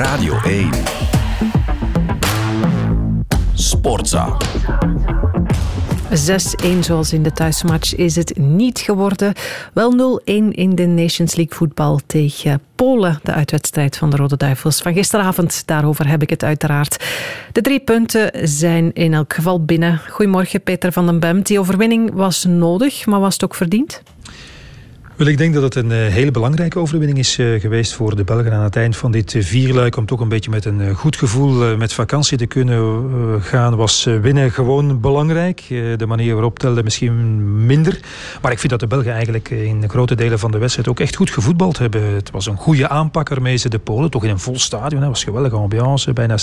Radio 1. Sportza. 6-1 zoals in de thuismatch is het niet geworden. Wel 0-1 in de Nations League voetbal tegen Polen. De uitwedstrijd van de Rode Duivels van gisteravond. Daarover heb ik het uiteraard. De drie punten zijn in elk geval binnen. Goedemorgen Peter van den Bem. Die overwinning was nodig, maar was het ook verdiend? Wel, ik denk dat het een eh, hele belangrijke overwinning is eh, geweest voor de Belgen aan het eind van dit eh, vierluik. Om toch een beetje met een goed gevoel met vakantie te kunnen gaan, was winnen gewoon belangrijk. De manier waarop telde misschien minder. Maar ik vind dat de Belgen eigenlijk in grote delen van de wedstrijd ook echt goed gevoetbald hebben. Het was een goede aanpak ermee ze de Polen, toch in een vol stadion. Het was geweldige ambiance, bijna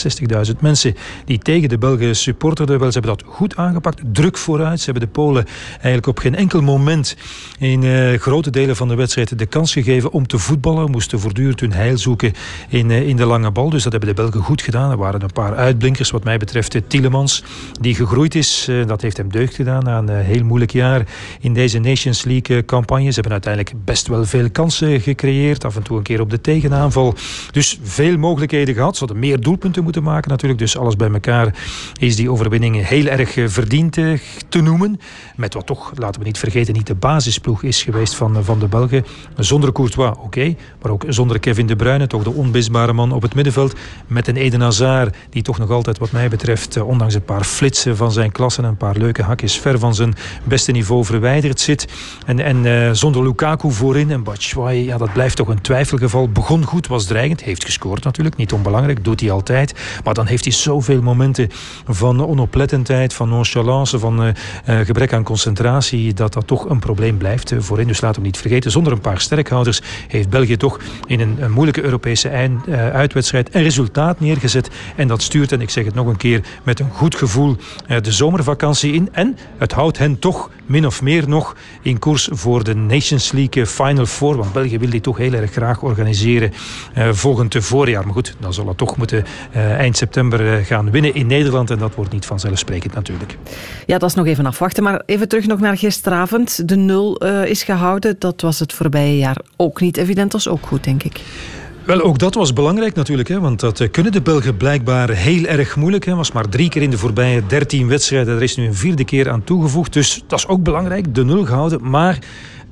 60.000 mensen die tegen de Belgen supporterden. Wel, ze hebben dat goed aangepakt, druk vooruit. Ze hebben de Polen eigenlijk op geen enkel moment in grote delen van de wedstrijd de kans gegeven om te voetballen. Moesten voortdurend hun heil zoeken in, eh, in de lange bal. Dus dat hebben de Belgen goed gedaan. Er waren een paar uitblinkers, wat mij betreft. Eh, Tielemans, die gegroeid is. Eh, dat heeft hem deugd gedaan na een heel moeilijk jaar in deze Nations League campagne. Ze hebben uiteindelijk best wel veel kansen gecreëerd. Af en toe een keer op de tegenaanval. Dus veel mogelijkheden gehad. Ze hadden meer doelpunten moeten maken natuurlijk. Dus alles bij elkaar is die overwinning heel erg verdiend te noemen. Met wat toch, laten we niet vergeten, niet de basisploeg is geweest van, van de Belgen. Zonder Courtois, oké. maar ook zonder Kevin De Bruyne, toch de onmisbare man op het middenveld. Met een Eden Hazard, die toch nog altijd wat mij betreft... Eh, ondanks een paar flitsen van zijn klassen... en een paar leuke hakjes ver van zijn beste niveau verwijderd zit. En, en uh, zonder Lukaku voorin. En Batshuayi, ja, dat blijft toch een twijfelgeval. Begon goed, was dreigend. Heeft gescoord natuurlijk, niet onbelangrijk. Doet hij altijd. Maar dan heeft hij zoveel momenten van onoplettendheid... van nonchalance, van uh, gebrek aan concentratie... dat dat toch een probleem blijft voorin. Dus laten we niet vergeten, zonder een paar sterkhouders heeft België toch in een, een moeilijke Europese eind, uh, uitwedstrijd een resultaat neergezet. En dat stuurt, en ik zeg het nog een keer, met een goed gevoel uh, de zomervakantie in. En het houdt hen toch min of meer nog in koers voor de Nations League Final Four. Want België wil die toch heel erg graag organiseren uh, volgend voorjaar. Maar goed, dan zal het toch moeten eind september gaan winnen in Nederland. En dat wordt niet vanzelfsprekend natuurlijk. Ja, dat is nog even afwachten. Maar even terug nog naar gisteravond. De nul is gehouden. Dat was het voorbije jaar ook niet evident. Dat is ook goed, denk ik. Wel, ook dat was belangrijk natuurlijk. Hè, want dat eh, kunnen de Belgen blijkbaar heel erg moeilijk. Het was maar drie keer in de voorbije dertien wedstrijden. Er is nu een vierde keer aan toegevoegd. Dus dat is ook belangrijk. De nul gehouden. Maar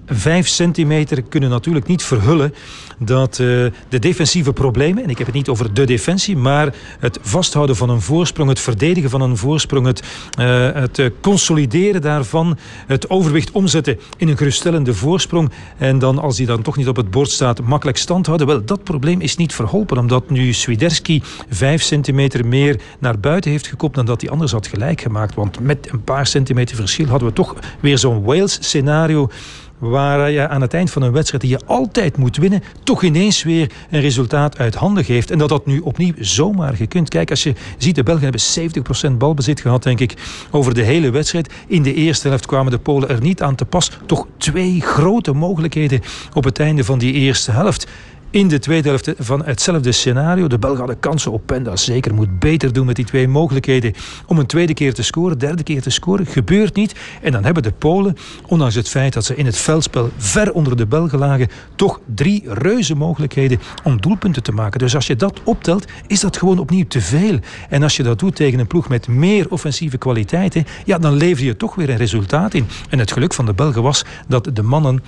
vijf centimeter kunnen natuurlijk niet verhullen dat uh, de defensieve problemen, en ik heb het niet over de defensie, maar het vasthouden van een voorsprong, het verdedigen van een voorsprong, het, uh, het uh, consolideren daarvan, het overwicht omzetten in een geruststellende voorsprong en dan als die dan toch niet op het bord staat, makkelijk stand houden. Wel, dat probleem is niet verholpen, omdat nu Swiderski vijf centimeter meer naar buiten heeft gekopt dan dat hij anders had gelijk gemaakt. Want met een paar centimeter verschil hadden we toch weer zo'n Wales-scenario waar je aan het eind van een wedstrijd die je altijd moet winnen, toch ineens weer een resultaat uit handen geeft. En dat dat nu opnieuw zomaar gekund. Kijk, als je ziet, de Belgen hebben 70% balbezit gehad, denk ik, over de hele wedstrijd. In de eerste helft kwamen de Polen er niet aan te pas. Toch twee grote mogelijkheden op het einde van die eerste helft in de tweede helft van hetzelfde scenario. De Belgen hadden kansen op Penda. Zeker moet beter doen met die twee mogelijkheden om een tweede keer te scoren, derde keer te scoren. Gebeurt niet. En dan hebben de Polen, ondanks het feit dat ze in het veldspel ver onder de Belgen lagen, toch drie reuze mogelijkheden om doelpunten te maken. Dus als je dat optelt, is dat gewoon opnieuw te veel. En als je dat doet tegen een ploeg met meer offensieve kwaliteiten, ja, dan lever je toch weer een resultaat in. En het geluk van de Belgen was dat de mannen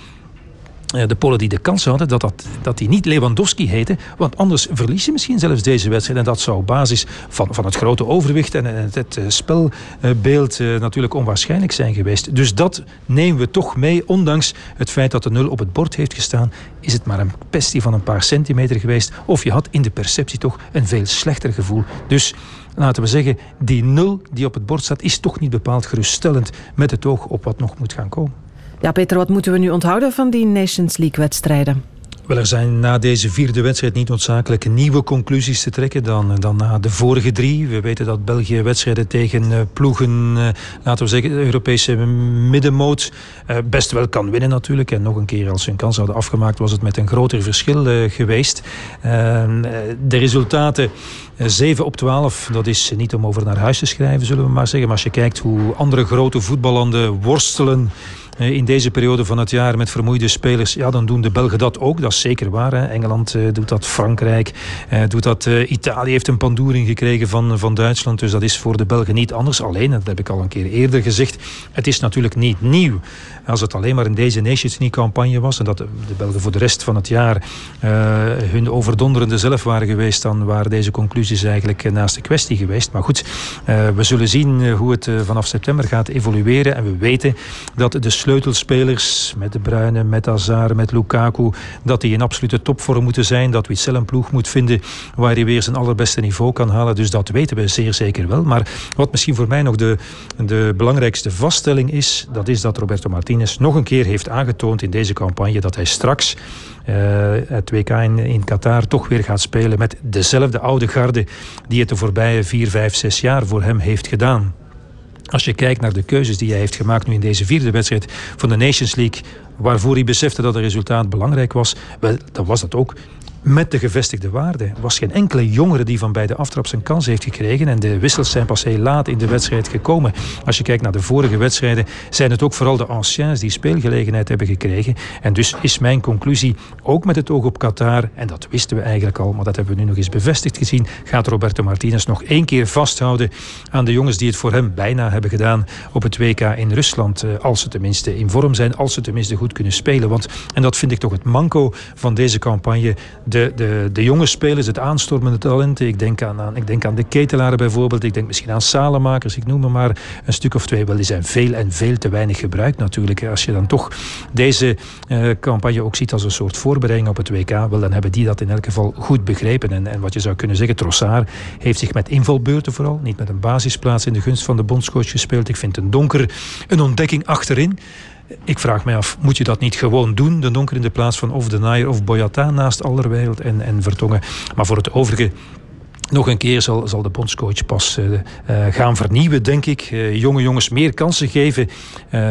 de Polen die de kans hadden dat, dat, dat die niet Lewandowski heette. Want anders verlies je misschien zelfs deze wedstrijd. En dat zou op basis van, van het grote overwicht en het, het eh, spelbeeld eh, natuurlijk onwaarschijnlijk zijn geweest. Dus dat nemen we toch mee. Ondanks het feit dat de nul op het bord heeft gestaan, is het maar een kwestie van een paar centimeter geweest. Of je had in de perceptie toch een veel slechter gevoel. Dus laten we zeggen, die nul die op het bord staat, is toch niet bepaald geruststellend met het oog op wat nog moet gaan komen. Ja, Peter, wat moeten we nu onthouden van die Nations League-wedstrijden? Wel, er zijn na deze vierde wedstrijd niet noodzakelijk nieuwe conclusies te trekken dan, dan na de vorige drie. We weten dat België wedstrijden tegen uh, ploegen, uh, laten we zeggen, de Europese middenmoot, uh, best wel kan winnen natuurlijk. En nog een keer, als ze een kans hadden afgemaakt, was het met een groter verschil geweest. Ehm, de resultaten 7 op 12, dat is niet om over naar huis te schrijven, zullen we maar zeggen. Maar als je kijkt hoe andere grote voetballanden worstelen in deze periode van het jaar met vermoeide spelers, ja, dan doen de Belgen dat ook. Dat is zeker waar. Hè. Engeland doet dat, Frankrijk doet dat. Italië heeft een pandoering gekregen van, van Duitsland. Dus dat is voor de Belgen niet anders. Alleen, dat heb ik al een keer eerder gezegd, het is natuurlijk niet nieuw. Als het alleen maar in deze Nations League-campagne was en dat de Belgen voor de rest van het jaar hun overdonderende zelf waren geweest, dan waren deze conclusies eigenlijk naast de kwestie geweest. Maar goed, we zullen zien hoe het vanaf september gaat evolueren. En we weten dat de sleutelspelers met De Bruyne, met Hazard, met Lukaku, dat die in absolute topvorm moeten zijn. Dat Witsel een ploeg moet vinden waar hij weer zijn allerbeste niveau kan halen. Dus dat weten we zeer zeker wel. Maar wat misschien voor mij nog de, de belangrijkste vaststelling is, dat is dat Roberto Martinez nog een keer heeft aangetoond in deze campagne dat hij straks uh, het WK in, in Qatar toch weer gaat spelen met dezelfde oude garde die het de voorbije vier, vijf, zes jaar voor hem heeft gedaan. Als je kijkt naar de keuzes die hij heeft gemaakt nu in deze vierde wedstrijd van de Nations League, waarvoor hij besefte dat het resultaat belangrijk was, wel, dan was dat ook met de gevestigde waarde. Er was geen enkele jongere die van bij de aftrap zijn kans heeft gekregen. En de wissels zijn pas heel laat in de wedstrijd gekomen. Als je kijkt naar de vorige wedstrijden, zijn het ook vooral de anciens die speelgelegenheid hebben gekregen. En dus is mijn conclusie, ook met het oog op Qatar, en dat wisten we eigenlijk al, maar dat hebben we nu nog eens bevestigd gezien, gaat Roberto Martinez nog één keer vasthouden aan de jongens die het voor hem bijna hebben gedaan op het WK in Rusland. Eh, als ze tenminste in vorm zijn, als ze tenminste goed kunnen spelen. Want, en dat vind ik toch het manco van deze campagne de, de, de jonge spelers, het aanstormende talenten. Ik denk aan, ik denk aan de ketelaren bijvoorbeeld. Ik denk misschien aan salemakers. Ik noem maar een stuk of twee. Wel, die zijn veel en veel te weinig gebruikt natuurlijk. Als je dan toch deze uh, campagne ook ziet als een soort voorbereiding op het WK. Wel, dan hebben die dat in elk geval goed begrepen. En, en wat je zou kunnen zeggen, Trossard heeft zich met invalbeurten vooral, niet met een basisplaats in de gunst van de bondscoach gespeeld. Ik vind een donker een ontdekking achterin. Ik vraag mij af, moet je dat niet gewoon doen? De donker in de plaats van of de Nair of Boyata naast Allerwijld en, en Vertongen. Maar voor het overige nog een keer zal, zal de bondscoach pas uh, uh, gaan vernieuwen, denk ik. Uh, jonge jongens meer kansen geven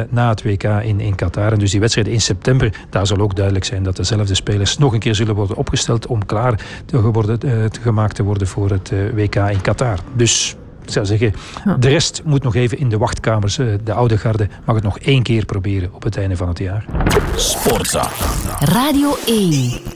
na het WK in, in Qatar. En dus die wedstrijd in september, daar zal ook duidelijk zijn dat dezelfde spelers nog een keer zullen worden opgesteld om klaar te, worden, te gemaakt te worden voor het WK in Qatar. Dus ik zou zeggen, de rest moet nog even in de wachtkamers. Eh, de oude garde mag het nog één keer proberen op het einde van het jaar. Sportza. Radio 1.